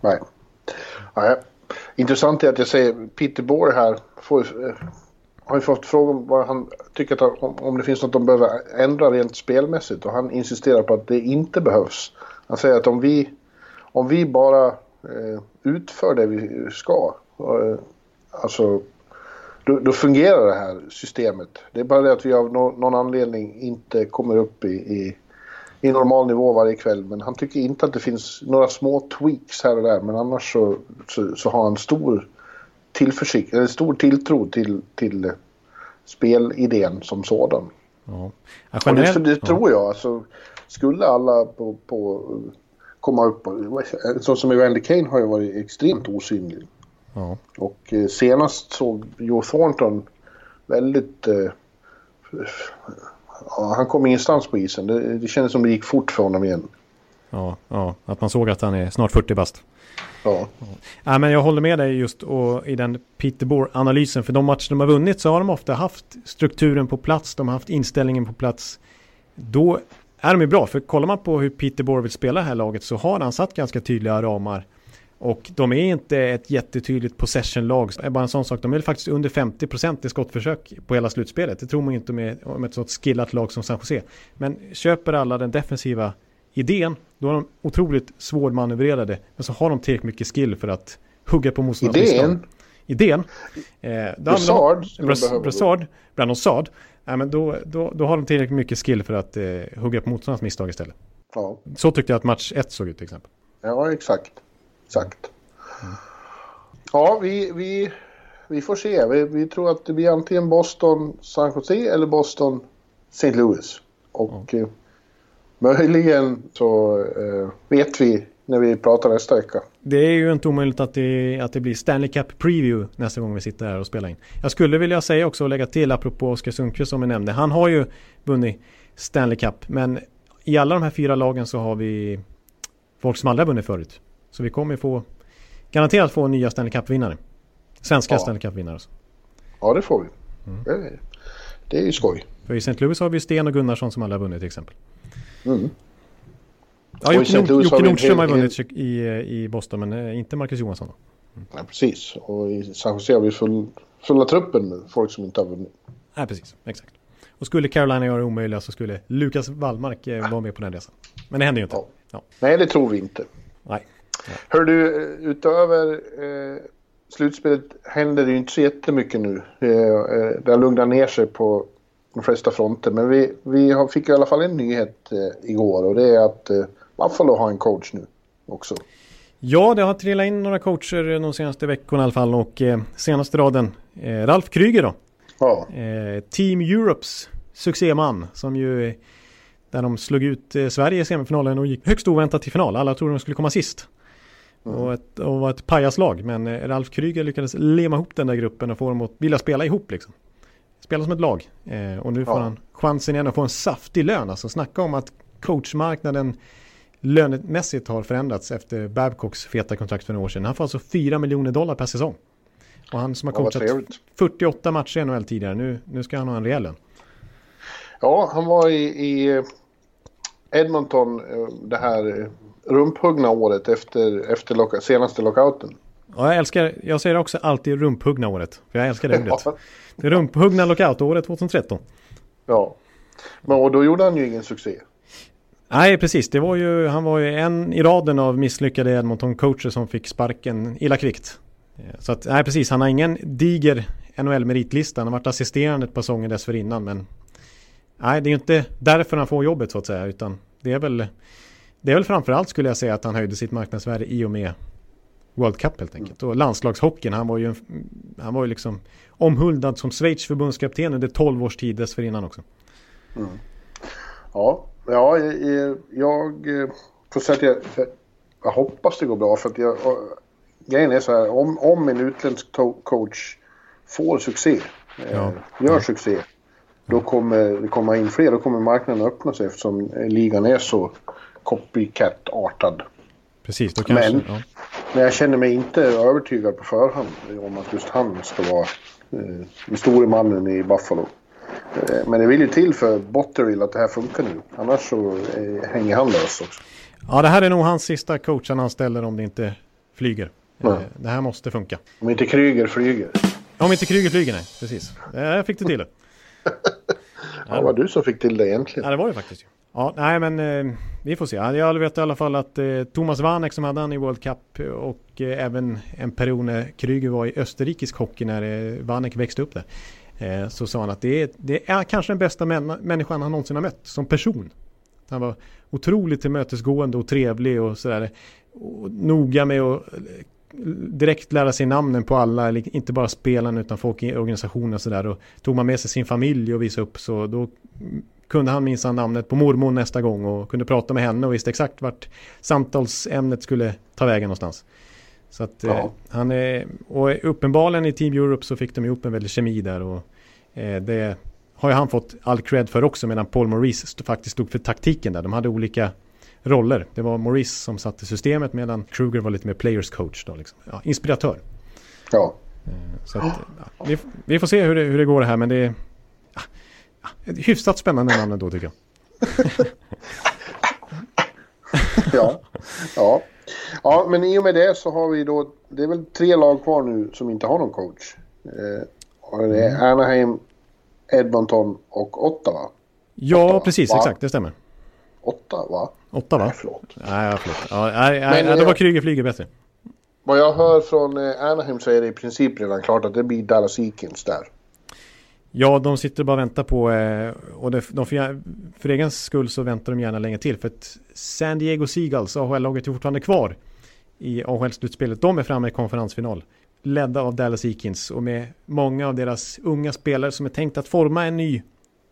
[SPEAKER 3] Nej. Nej. Intressant är att jag säger Peter Bohr här får, eh, har ju fått frågan om vad han tycker att, om, om det finns något de behöver ändra rent spelmässigt och han insisterar på att det inte behövs. Han säger att om vi, om vi bara eh, utför det vi ska, eh, alltså då, då fungerar det här systemet. Det är bara det att vi av no, någon anledning inte kommer upp i, i, i normal nivå varje kväll. Men han tycker inte att det finns några små tweaks här och där. Men annars så, så, så har han stor tillförsikt, eller stor tilltro till, till spelidén som sådan.
[SPEAKER 2] Ja. Ja,
[SPEAKER 3] Och det,
[SPEAKER 2] generellt-
[SPEAKER 3] det tror jag. Alltså, skulle alla på, på komma upp, så som Evander Kane har ju varit extremt osynlig.
[SPEAKER 2] Ja.
[SPEAKER 3] Och eh, senast såg Joe Thornton väldigt... Eh, ja, han kom ingenstans på isen. Det, det kändes som det gick fort för honom igen.
[SPEAKER 2] Ja, ja, att man såg att han är snart 40 bast.
[SPEAKER 3] Ja,
[SPEAKER 2] Ja, men jag håller med dig just och i den Peter Bohr-analysen. För de matcher de har vunnit så har de ofta haft strukturen på plats. De har haft inställningen på plats. Då är de ju bra. För kollar man på hur Peter Bohr vill spela det här laget så har han satt ganska tydliga ramar. Och de är inte ett jättetydligt possession-lag. Bara en sån sak. De är faktiskt under 50% i skottförsök på hela slutspelet. Det tror man inte med, om ett sånt skillat lag som San Jose. Men köper alla den defensiva idén, då är de otroligt svårmanövrerade. Men så har de tillräckligt mycket skill för att hugga på motståndarnas
[SPEAKER 3] idén.
[SPEAKER 2] Idén. Eh,
[SPEAKER 3] Brassard.
[SPEAKER 2] Brassard, Brandon Saad. Ja, men då, då, då har de tillräckligt mycket skill för att eh, hugga på motståndarnas misstag istället.
[SPEAKER 3] Ja,
[SPEAKER 2] Så tyckte jag att match 1 såg ut till exempel.
[SPEAKER 3] ja exakt. Exakt. Ja, vi, vi, vi får se. Vi, vi tror att det blir antingen Boston San Jose eller Boston St. Louis. Och eh, möjligen så eh, vet vi när vi pratar nästa vecka.
[SPEAKER 2] Det är ju inte omöjligt att det, att det blir Stanley Cup Preview nästa gång vi sitter här och spelar in. Jag skulle vilja säga också och lägga till apropå Oskar Sundqvist som vi nämnde. Han har ju vunnit Stanley Cup men i alla de här fyra lagen så har vi folk som aldrig har vunnit förut. Så vi kommer få garanterat få nya Stanley Cup-vinnare. Svenska
[SPEAKER 3] Ja.
[SPEAKER 2] Stanley Cup-vinnare. Alltså.
[SPEAKER 3] Ja, det får vi. Det, det är ju skoj.
[SPEAKER 2] För i St. Louis har vi Sten och Gunnarsson som alla har vunnit till exempel.
[SPEAKER 3] Mm.
[SPEAKER 2] Ja, Jocke. Nord, Jocke Nordström har vunnit i, i Boston men eh, inte Marcus Johansson. Då.
[SPEAKER 3] Ja, precis. Och i San Jose har vi full, fulla truppen med folk som inte har vunnit.
[SPEAKER 2] Nej, precis. Exakt. Och skulle Carolina göra det omöjliga så skulle Lukas Wallmark eh, vara med på den resan. Men det händer ju inte.
[SPEAKER 3] Ja.
[SPEAKER 2] Ja.
[SPEAKER 3] Nej, det tror vi inte.
[SPEAKER 2] Nej.
[SPEAKER 3] Hör du, eh, utöver eh, slutspelet händer det ju inte så jättemycket nu. Eh, eh, det har lugnat ner sig på de flesta fronter. Men vi, vi har, fick i alla fall en nyhet eh, igår och det är att eh, Buffalo har en coach nu också.
[SPEAKER 2] Ja, det har trillat in några coacher de senaste veckorna i alla fall och eh, senaste raden eh, Ralf Kryger då.
[SPEAKER 3] Ja.
[SPEAKER 2] Eh, Team Europes succéman som ju där de slog ut eh, Sverige i semifinalen och gick högst oväntat till final. Alla trodde de skulle komma sist. Mm. Och, ett, och var ett pajaslag. Men eh, Ralf Kryger lyckades lema ihop den där gruppen och få dem att vilja spela ihop liksom. Spela som ett lag. Eh, och nu får ja. han chansen igen att få en saftig lön. Alltså snacka om att coachmarknaden lönemässigt har förändrats efter Babcocks feta kontrakt för några år sedan. Han får alltså 4 miljoner dollar per säsong. Och han som har coachat ja, 48 matcher i NHL tidigare, nu, nu ska han ha en rejäl lön.
[SPEAKER 3] Ja, han var i, i Edmonton eh, det här eh, rumphuggna året efter, efter loka, senaste lockouten.
[SPEAKER 2] Ja, jag älskar, jag säger också alltid rumphuggna året. För jag älskar det ordet. Det rumphuggna lockoutåret 2013.
[SPEAKER 3] Ja, men och då gjorde han ju ingen succé.
[SPEAKER 2] Nej, precis. Det var ju, han var ju en i raden av misslyckade Edmonton-coacher som fick sparken illa kvickt. Eh, så att, nej precis, han har ingen diger NHL-meritlista. Han har varit assisterande ett par säsonger dessförinnan, men nej, det är ju inte därför han får jobbet så att säga, utan det är väl det är väl framförallt skulle jag säga att han höjde sitt marknadsvärde i och med World Cup helt enkelt. Och landslagshockeyn, han var ju, han var ju liksom omhuldad som Schweiz förbundskapten under 12 års tid dessförinnan också.
[SPEAKER 3] Mm. Ja, ja jag, jag eh, att jag, jag, hoppas det går bra för att jag, grejen är så här, om, om en utländsk coach får succé, eh, ja. gör succé, då kommer det komma in fler, då kommer marknaden öppna sig eftersom ligan är så copycat-artad.
[SPEAKER 2] Precis, då kanske...
[SPEAKER 3] Men, ja. men jag känner mig inte övertygad på förhand om att just han ska vara eh, den store mannen i Buffalo. Eh, men det vill ju till för Botterill att det här funkar nu. Annars så eh, hänger han lös också.
[SPEAKER 2] Ja, det här är nog hans sista coach han anställer om det inte flyger. Eh, det här måste funka.
[SPEAKER 3] Om inte Kryger flyger.
[SPEAKER 2] Om inte Kryger flyger, nej. Precis. Jag fick det till det.
[SPEAKER 3] ja, det var du som fick till det egentligen.
[SPEAKER 2] Ja, det var det faktiskt. Ja, nej men eh, vi får se. Jag vet i alla fall att eh, Thomas Vanek som hade han i World Cup och eh, även en period när Kryger var i österrikisk hockey när eh, Vanek växte upp där. Eh, så sa han att det är, det är kanske den bästa män, människan han någonsin har mött som person. Han var otroligt tillmötesgående och trevlig och sådär. Och noga med att eh, direkt lära sig namnen på alla, inte bara spelarna utan folk i organisationen och sådär. Och tog man med sig sin familj och visade upp så då kunde han minsann namnet på mormor nästa gång och kunde prata med henne och visste exakt vart samtalsämnet skulle ta vägen någonstans. Så att ja. eh, han är, och uppenbarligen i Team Europe så fick de ihop en väldig kemi där och eh, det har ju han fått all cred för också medan Paul Maurice faktiskt stod för taktiken där. De hade olika roller. Det var Maurice som satte systemet medan Kruger var lite mer players coach då liksom. Ja, inspiratör.
[SPEAKER 3] Ja.
[SPEAKER 2] Eh, så att, ja, vi, vi, får se hur det, hur det går det här men det hyfsat spännande namn ändå tycker jag.
[SPEAKER 3] ja, ja. Ja, men i och med det så har vi då, det är väl tre lag kvar nu som inte har någon coach. Eh, och det är mm. Anaheim, Edmonton och Ottawa.
[SPEAKER 2] Ja, Ottawa, precis, va? exakt, det stämmer.
[SPEAKER 3] Ottawa?
[SPEAKER 2] Ottawa? Nej, förlåt. Nej, förlåt. Ja, nej, nej, men, då var Kryger flyger bättre.
[SPEAKER 3] Vad jag hör från eh, Anaheim så är det i princip redan klart att det blir Dallas Eakins där.
[SPEAKER 2] Ja, de sitter bara och väntar på, eh, och det, de för, för egen skull så väntar de gärna länge till. För att San Diego Seagulls, AHL-laget är fortfarande kvar i AHL-slutspelet. De är framme i konferensfinal. Ledda av Dallas Eakins och med många av deras unga spelare som är tänkt att forma en ny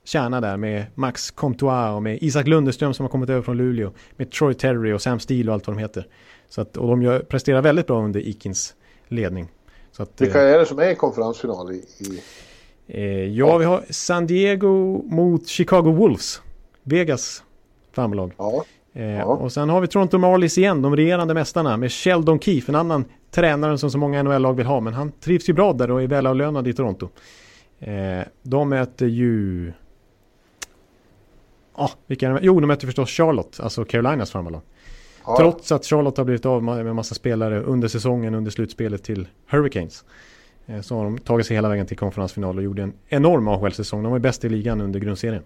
[SPEAKER 2] kärna där med Max Comtois och med Isak Lundeström som har kommit över från Luleå. Med Troy Terry och Sam Steele och allt vad de heter. Så att, och de gör, presterar väldigt bra under Eakins ledning. Så att,
[SPEAKER 3] Vilka eh, är det som är i konferensfinal i, i
[SPEAKER 2] ja, vi har San Diego mot Chicago Wolves. Vegas farmarlag.
[SPEAKER 3] Ja.
[SPEAKER 2] Eh, ja. Och sen har vi Toronto Marlies igen, de regerande mästarna med Sheldon Keefe, en annan tränare som så många NHL-lag vill ha. Men han trivs ju bra där och är välavlönad i Toronto. Eh, de möter ju... Ah, vilka? Jo, de möter förstås Charlotte, alltså Carolinas farmarlag. Ja. Trots att Charlotte har blivit av med en massa spelare under säsongen, under slutspelet till Hurricanes. Eh, så har de tagit sig hela vägen till konferensfinal och gjorde en enorm AHL-säsong. De var bäst i ligan under grundserien.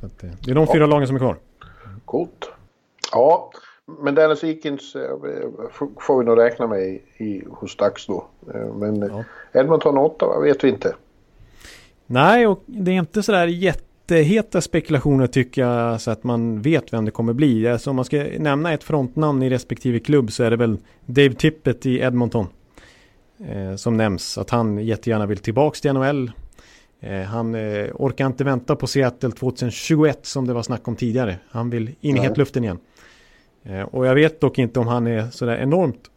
[SPEAKER 2] Så att, eh, det är de fyra lagen som är kvar.
[SPEAKER 3] Coolt. Ja, men Dallas Eakins eh, får vi nog räkna med i, i, hos Dax då. Men ja. Edmonton 8 vet vi inte.
[SPEAKER 2] Nej, och det är inte sådär jätte jätteheta spekulationer tycker jag så att man vet vem det kommer bli. Alltså om man ska nämna ett frontnamn i respektive klubb så är det väl Dave Tippett i Edmonton. Eh, som nämns att han jättegärna vill tillbaks till NHL. Eh, han eh, orkar inte vänta på Seattle 2021 som det var snack om tidigare. Han vill in i hetluften igen. Och jag vet dock inte om han är sådär enormt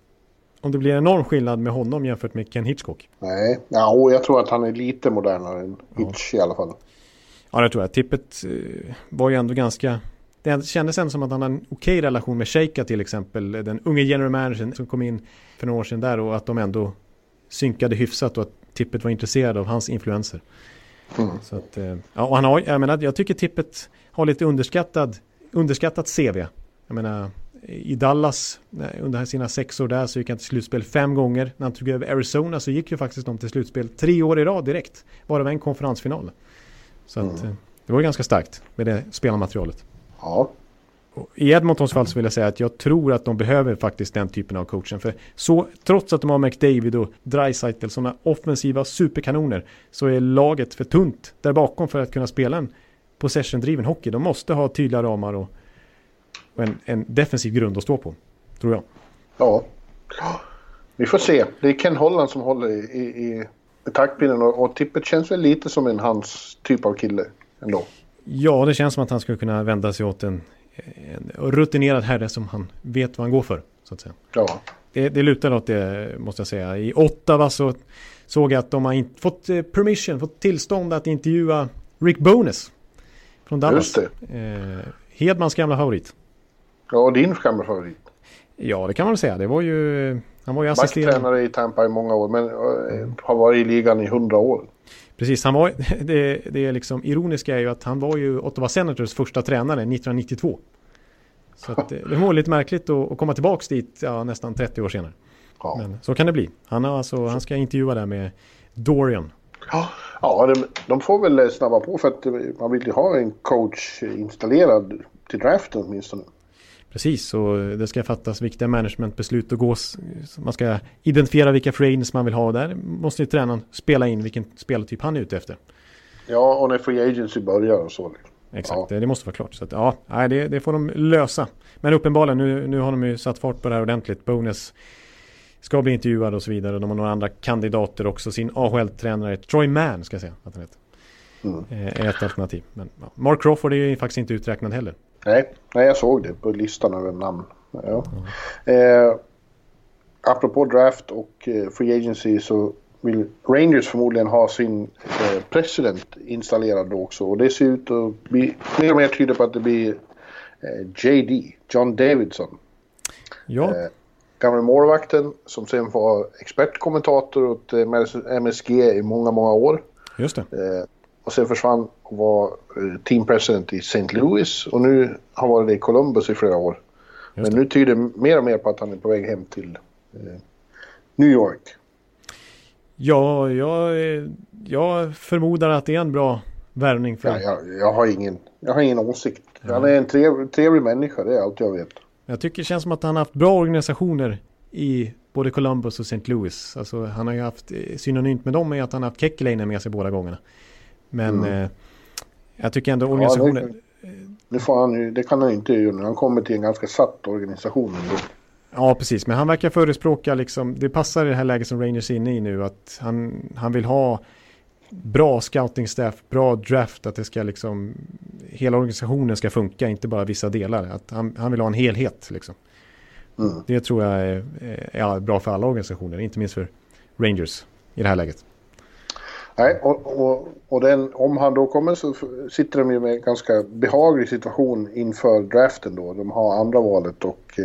[SPEAKER 2] om det blir enorm skillnad med honom jämfört med Ken Hitchcock.
[SPEAKER 3] Nej, ja, och jag tror att han är lite modernare än Hitch ja. i alla fall.
[SPEAKER 2] Ja, det tror jag. Tippet var ju ändå ganska... Det kändes ändå som att han hade en okej relation med Sheika till exempel. Den unge general managern som kom in för några år sedan där och att de ändå synkade hyfsat och att Tippet var intresserad av hans influenser. Mm. Så att, eh, ja, och han har, jag menar, jag tycker Tippet har lite underskattad, underskattat CV. Jag menar, i Dallas under sina sex år där så gick han till slutspel fem gånger. När han tog över Arizona så gick ju faktiskt de till slutspel tre år i rad direkt. Bara en konferensfinal. Så att, mm. Eh, det var ganska starkt med det spelarmaterialet.
[SPEAKER 3] Ja.
[SPEAKER 2] I Edmontons fall så vill jag säga att jag tror att de behöver faktiskt den typen av coachen. För så, trots att de har McDavid och Dreisaitl sådana offensiva superkanoner så är laget för tunt där bakom för att kunna spela en possession-driven hockey. De måste ha tydliga ramar och och en, en defensiv grund att stå på. Tror jag.
[SPEAKER 3] Ja. Vi får se. Det är Ken Holland som håller i, i, i taktpinnen och, och Tippet känns väl lite som en hans typ av kille ändå.
[SPEAKER 2] Ja, det känns som att han skulle kunna vända sig åt en, en rutinerad herre som han vet vad han går för. Så att säga.
[SPEAKER 3] Ja.
[SPEAKER 2] Det, det lutar åt det måste jag säga. I Ottawa så såg jag att de har inte fått eh, permission, fått tillstånd att intervjua Rick Bonus. Från Dallas. Just det. Eh, Hedmans gamla favorit.
[SPEAKER 3] Ja, och din gamla favorit.
[SPEAKER 2] Ja, det kan man säga. Det var ju... Han var ju
[SPEAKER 3] assisterande. Backtränare i Tampa i många år, men mm. har varit i ligan i hundra år.
[SPEAKER 2] Precis, han var, det, det är liksom ironiska är ju att han var ju Ottawa Senators första tränare 1992. Så att, det var lite märkligt att, att komma tillbaka dit ja, nästan 30 år senare. Ja. Men så kan det bli. Han, har alltså, han ska intervjua där med Dorian.
[SPEAKER 3] Ja, ja de, de får väl snabba på för att man vill ju ha en coach installerad till draften åtminstone.
[SPEAKER 2] Precis, och det ska fattas viktiga managementbeslut och gås. Man ska identifiera vilka free man vill ha och där måste ju tränaren spela in vilken spelartyp han är ute efter.
[SPEAKER 3] Ja, och när free agency börjar och så.
[SPEAKER 2] Exakt, ja. det, det, måste vara klart. Så att, ja, det, det får de lösa. Men uppenbarligen, nu, nu har de ju satt fart på det här ordentligt. Bonus ska bli intervjuad och så vidare. De har några andra kandidater också. Sin AHL-tränare, Troy Mann ska jag säga att han heter. Mm. Eh, är ett alternativ. Men ja. Mark Crawford är ju faktiskt inte uträknad heller.
[SPEAKER 3] Nej, nej, jag såg det på listan över namn. Ja. Mm. Eh, apropå draft och eh, free agency så vill Rangers förmodligen ha sin eh, president installerad då också. Och det ser ut att bli mer och mer tyder på att det blir eh, JD, John Davidson.
[SPEAKER 2] Ja. Eh,
[SPEAKER 3] gamla målvakten som sen var expertkommentator åt MSG i många, många år.
[SPEAKER 2] Just det.
[SPEAKER 3] Eh, och sen försvann och var eh, team president i St. Louis och nu har varit det i Columbus i flera år. Men nu tyder mer och mer på att han är på väg hem till eh, New York.
[SPEAKER 2] Ja, jag, jag förmodar att det är en bra värvning för...
[SPEAKER 3] Ja, jag, jag, har ingen, jag har ingen åsikt. Ja. Han är en trevlig, trevlig människa, det är allt jag vet.
[SPEAKER 2] Jag tycker det känns som att han har haft bra organisationer i både Columbus och St. Louis. Alltså han har ju haft, eh, synonymt med dem är att han har haft Kekkeläinen med sig båda gångerna. Men mm. eh, jag tycker ändå organisationen...
[SPEAKER 3] Ja, det, får han ju, det kan han inte göra när han kommer till en ganska satt organisation. Ändå.
[SPEAKER 2] Ja, precis. Men han verkar förespråka liksom, det passar i det här läget som Rangers är inne i nu, att han, han vill ha bra scouting staff, bra draft, att det ska liksom, hela organisationen ska funka, inte bara vissa delar. Att han, han vill ha en helhet liksom. Mm. Det tror jag är, är, bra för alla organisationer, inte minst för Rangers i det här läget.
[SPEAKER 3] Nej, och, och, och den, om han då kommer så sitter de ju med en ganska behaglig situation inför draften då. De har andra valet och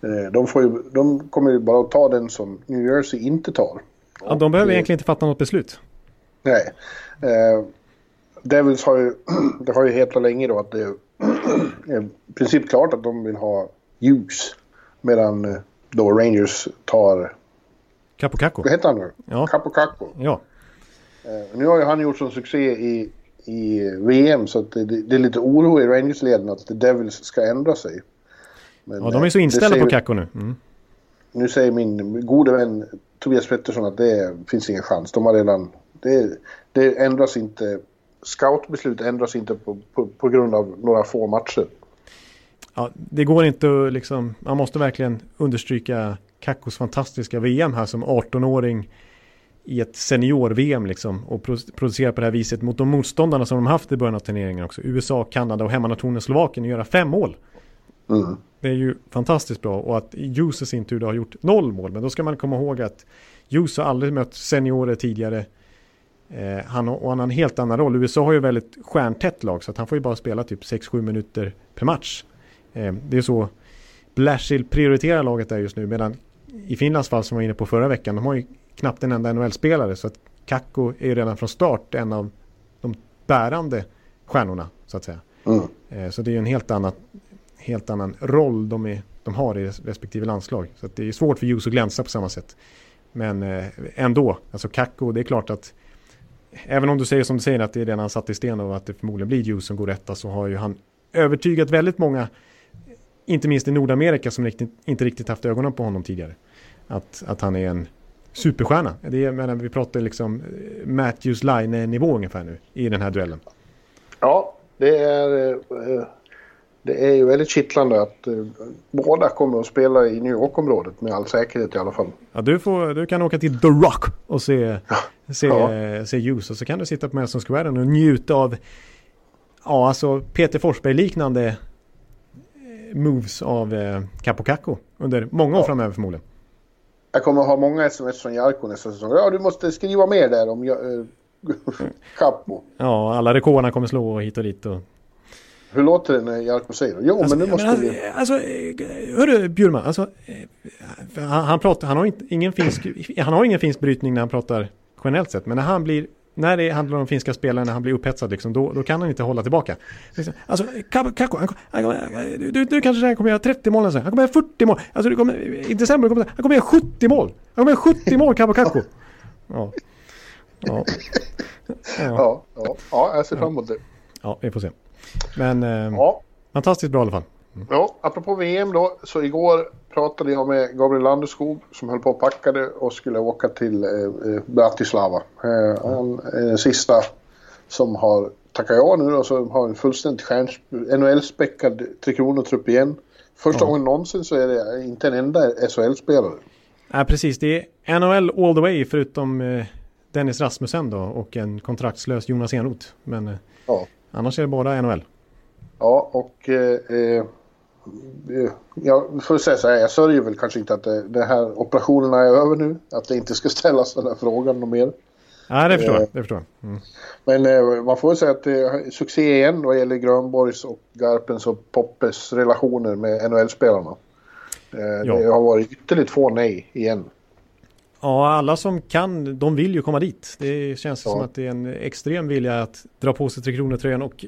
[SPEAKER 3] eh, de, får ju, de kommer ju bara att ta den som New Jersey inte tar.
[SPEAKER 2] Ja, de behöver och, egentligen inte fatta något beslut.
[SPEAKER 3] Nej. Eh, Devils har ju, det har ju hetat länge då att det är i princip klart att de vill ha Hughes. Medan eh, då Rangers tar...
[SPEAKER 2] Capocacco.
[SPEAKER 3] Vad heter han nu?
[SPEAKER 2] Ja.
[SPEAKER 3] Capocacco.
[SPEAKER 2] Ja.
[SPEAKER 3] Eh, nu har ju han gjort sån succé i, i VM så det, det, är lite oro i Rangers-leden att The Devils ska ändra sig.
[SPEAKER 2] Men, ja, de är så eh, inställda på Kakko nu. Mm.
[SPEAKER 3] Nu säger min gode vän Tobias Pettersson att det finns ingen chans. De har redan... Det, det ändras inte scoutbeslut ändras inte på, på, på grund av några få matcher.
[SPEAKER 2] Ja, det går inte att liksom, man måste verkligen understryka Kakos fantastiska VM här som 18-åring i ett senior-VM liksom och producera på det här viset mot de motståndarna som de haft i början av turneringen också. USA, Kanada och hemmanationen Slovakien och göra fem mål. Mm. Det är ju fantastiskt bra och att Hughes i sin tur har gjort noll mål. Men då ska man komma ihåg att Hughes har aldrig mött seniorer tidigare. Eh, han, och han har en helt annan roll. USA har ju väldigt stjärntätt lag så att han får ju bara spela typ 6-7 minuter per match. Eh, det är så Blashill prioriterar laget där just nu medan i Finlands fall som var inne på förra veckan, de har ju knappt en enda NHL-spelare så att Kakko är redan från start en av de bärande stjärnorna så att säga. Mm. Eh, så det är en helt annan, helt annan roll de, är, de har i respektive landslag. Så det är svårt för Hughes att glänsa på samma sätt. Men eh, ändå, alltså Kakko, det är klart att även om du säger som du säger att det är redan satt i sten och att det förmodligen blir Hughes som går rätta så har ju han övertygat väldigt många, inte minst i Nordamerika som riktigt, inte riktigt haft ögonen på honom tidigare. Att, att han är en superstjärna. Det är, menar, vi pratar liksom eh, Matthews Line-nivå ungefär nu i den här duellen.
[SPEAKER 3] Ja, det är, eh, det är ju väldigt kittlande att eh, båda kommer att spela i New York-området med all säkerhet i alla fall.
[SPEAKER 2] Ja, du, får, du kan åka till The Rock och se, se, ja. se ljus och så kan du sitta på Madison Square och njuta av ja, alltså Peter Forsberg-liknande moves av eh, Capo Caco under många år ja. framöver förmodligen.
[SPEAKER 3] Jag kommer att ha många sms från Jarko nästa säsong. Ja, du måste skriva mer där om äh, Capo.
[SPEAKER 2] Ja, alla rekorderna kommer slå hit och dit. Och...
[SPEAKER 3] Hur låter det när Jarko säger det? Jo, alltså, men nu måste men, vi...
[SPEAKER 2] Alltså, hörru Bjurman, alltså, han, han, pratar, han, har inte, ingen finsk, han har ingen finsk brytning när han pratar generellt sett. Men när han blir när det handlar om finska spelare, när han blir upphetsad, liksom, då, då kan han inte hålla tillbaka. Alltså, Kakko, du, du kanske kommer göra 30 mål nästa Han kommer göra 40 mål. Alltså, du kommer, I december kommer han kommer göra 70 mål. Han kommer göra 70 mål, Kakko Kakko. Ja.
[SPEAKER 3] Ja. Ja. ja, ja, jag ser fram emot det.
[SPEAKER 2] Ja, vi får se. Men eh, ja. fantastiskt bra i alla fall.
[SPEAKER 3] Mm. Ja, apropå VM då, så igår pratade jag med Gabriel Landeskog som höll på och packade och skulle åka till eh, eh Bratislava. Eh, han är den sista som har tackat ja nu och så har en fullständigt NHL-späckad Tre Kronor-trupp igen. Första ja. gången någonsin så är det inte en enda SHL-spelare.
[SPEAKER 2] Ja, precis. Det är NHL all the way förutom eh, Dennis Rasmussen då och en kontraktslös Jonas Enroth. Men eh, ja. annars är det bara NHL.
[SPEAKER 3] Ja, och eh, eh jag får säga så här, jag sörjer väl kanske inte att det, det här operationerna är över nu. Att det inte ska ställas den här frågan något mer.
[SPEAKER 2] Ja, det förstår jag. Det förstår. Mm.
[SPEAKER 3] Men eh, man får säga att det är succé igen vad gäller Grönborgs och Garpens och Poppes relationer med NHL-spelarna. Eh, ja. Det har varit ytterligt få nej igen.
[SPEAKER 2] Ja, alla som kan, de vill ju komma dit. Det känns ja. som att det är en extrem vilja att dra på sig Tre Kronor-tröjan och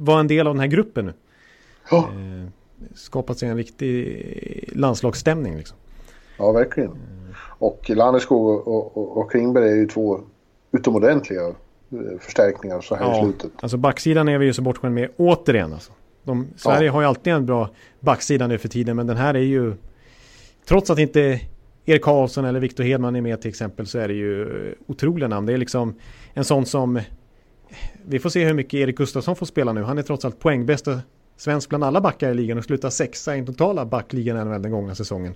[SPEAKER 2] vara en del av den här gruppen nu. Ja. Eh, skapat sig en riktig landslagsstämning. Liksom.
[SPEAKER 3] Ja, verkligen. Och Landeskog och, och, och Klingberg är ju två utomordentliga eh, förstärkningar så här ja, i slutet.
[SPEAKER 2] Alltså backsidan är vi ju så bortskämda med återigen. Alltså. De, Sverige ja. har ju alltid en bra backsida nu för tiden men den här är ju trots att inte Erik Karlsson eller Viktor Hedman är med till exempel så är det ju otroliga namn. Det är liksom en sån som vi får se hur mycket Erik Gustafsson får spela nu. Han är trots allt poängbästa svensk bland alla backar i ligan och slutar sexa i den totala backligan i NHL den gångna säsongen.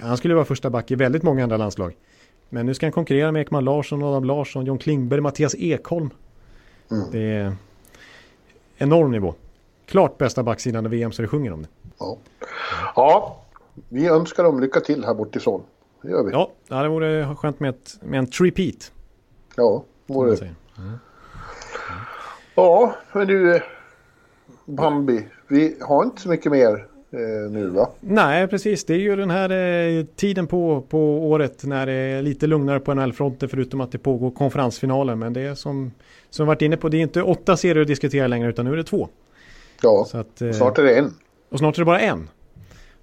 [SPEAKER 2] Han skulle vara första back i väldigt många andra landslag. Men nu ska han konkurrera med Ekman Larsson, Adam Larsson, John Klingberg, Mattias Ekholm. Mm. Det är enorm nivå. Klart bästa backsidan i VM så det sjunger om det.
[SPEAKER 3] Ja. ja, vi önskar dem lycka till här bortifrån. Det gör vi.
[SPEAKER 2] Ja, det vore skönt med, ett, med en repeat.
[SPEAKER 3] Ja, vore det. Mm. Ja, men du, Bambi. Vi har inte så mycket mer eh, nu va?
[SPEAKER 2] Nej, precis. Det är ju den här eh, tiden på, på året när det är lite lugnare på NHL-fronten förutom att det pågår konferensfinaler. Men det är som, som varit inne på, det är inte åtta serier att diskutera längre utan nu är det två.
[SPEAKER 3] Ja, att, eh, snart är det en.
[SPEAKER 2] Och snart är det bara en.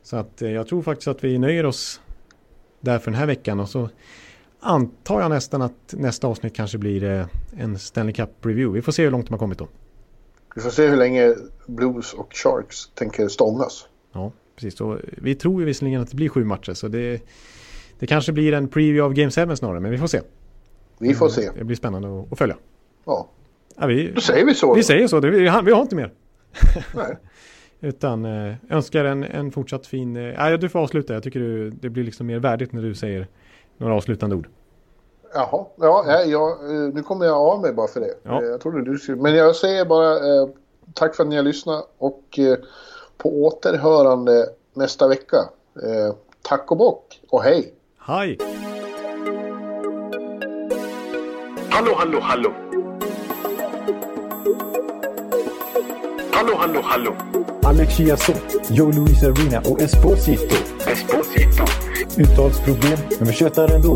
[SPEAKER 2] Så att eh, jag tror faktiskt att vi nöjer oss där för den här veckan. Och så antar jag nästan att nästa avsnitt kanske blir eh, en Stanley Cup-review. Vi får se hur långt de har kommit då.
[SPEAKER 3] Vi får se hur länge Blues och Sharks tänker stångas.
[SPEAKER 2] Ja, precis. Så vi tror ju visserligen att det blir sju matcher. Så det, det kanske blir en preview av Game 7 snarare, men vi får se.
[SPEAKER 3] Vi får se.
[SPEAKER 2] Det blir spännande att, följa.
[SPEAKER 3] Ja.
[SPEAKER 2] Ja, vi,
[SPEAKER 3] Då säger vi så.
[SPEAKER 2] vi säger så, vi, vi har inte mer.
[SPEAKER 3] Nej.
[SPEAKER 2] Utan eh, önskar en, en fortsatt fin... Eh, du får avsluta. Jag tycker du, det blir liksom mer värdigt när du säger några avslutande ord.
[SPEAKER 3] Jaha, ja, ja, ja, eh, nu kommer jag av mig bara för det.
[SPEAKER 2] Ja.
[SPEAKER 3] Eh, Jag trodde du skulle... Men jag säger bara eh, tack för att ni har lyssnat och eh, på återhörande nästa vecka. Eh, tack och bock och hej!
[SPEAKER 2] Hej!
[SPEAKER 5] Hallå, hallå, hallå. Hallå, hallå, hallå.
[SPEAKER 6] Alex Chiazot, Joe Luis Arena och Esposito.
[SPEAKER 5] Esposito.
[SPEAKER 6] Uttalsproblem, men vi tjötar ändå.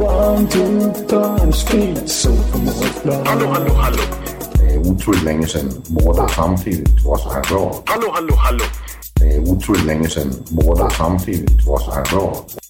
[SPEAKER 6] One, two, three, speed, so
[SPEAKER 5] Hallå, hallå, hallå.
[SPEAKER 7] Det er utroligt længe siden mor, der samtidig også har råd.
[SPEAKER 5] Hallå, hallå, hallå.
[SPEAKER 7] Det er utroligt længe siden mor, der samtidig også har råd.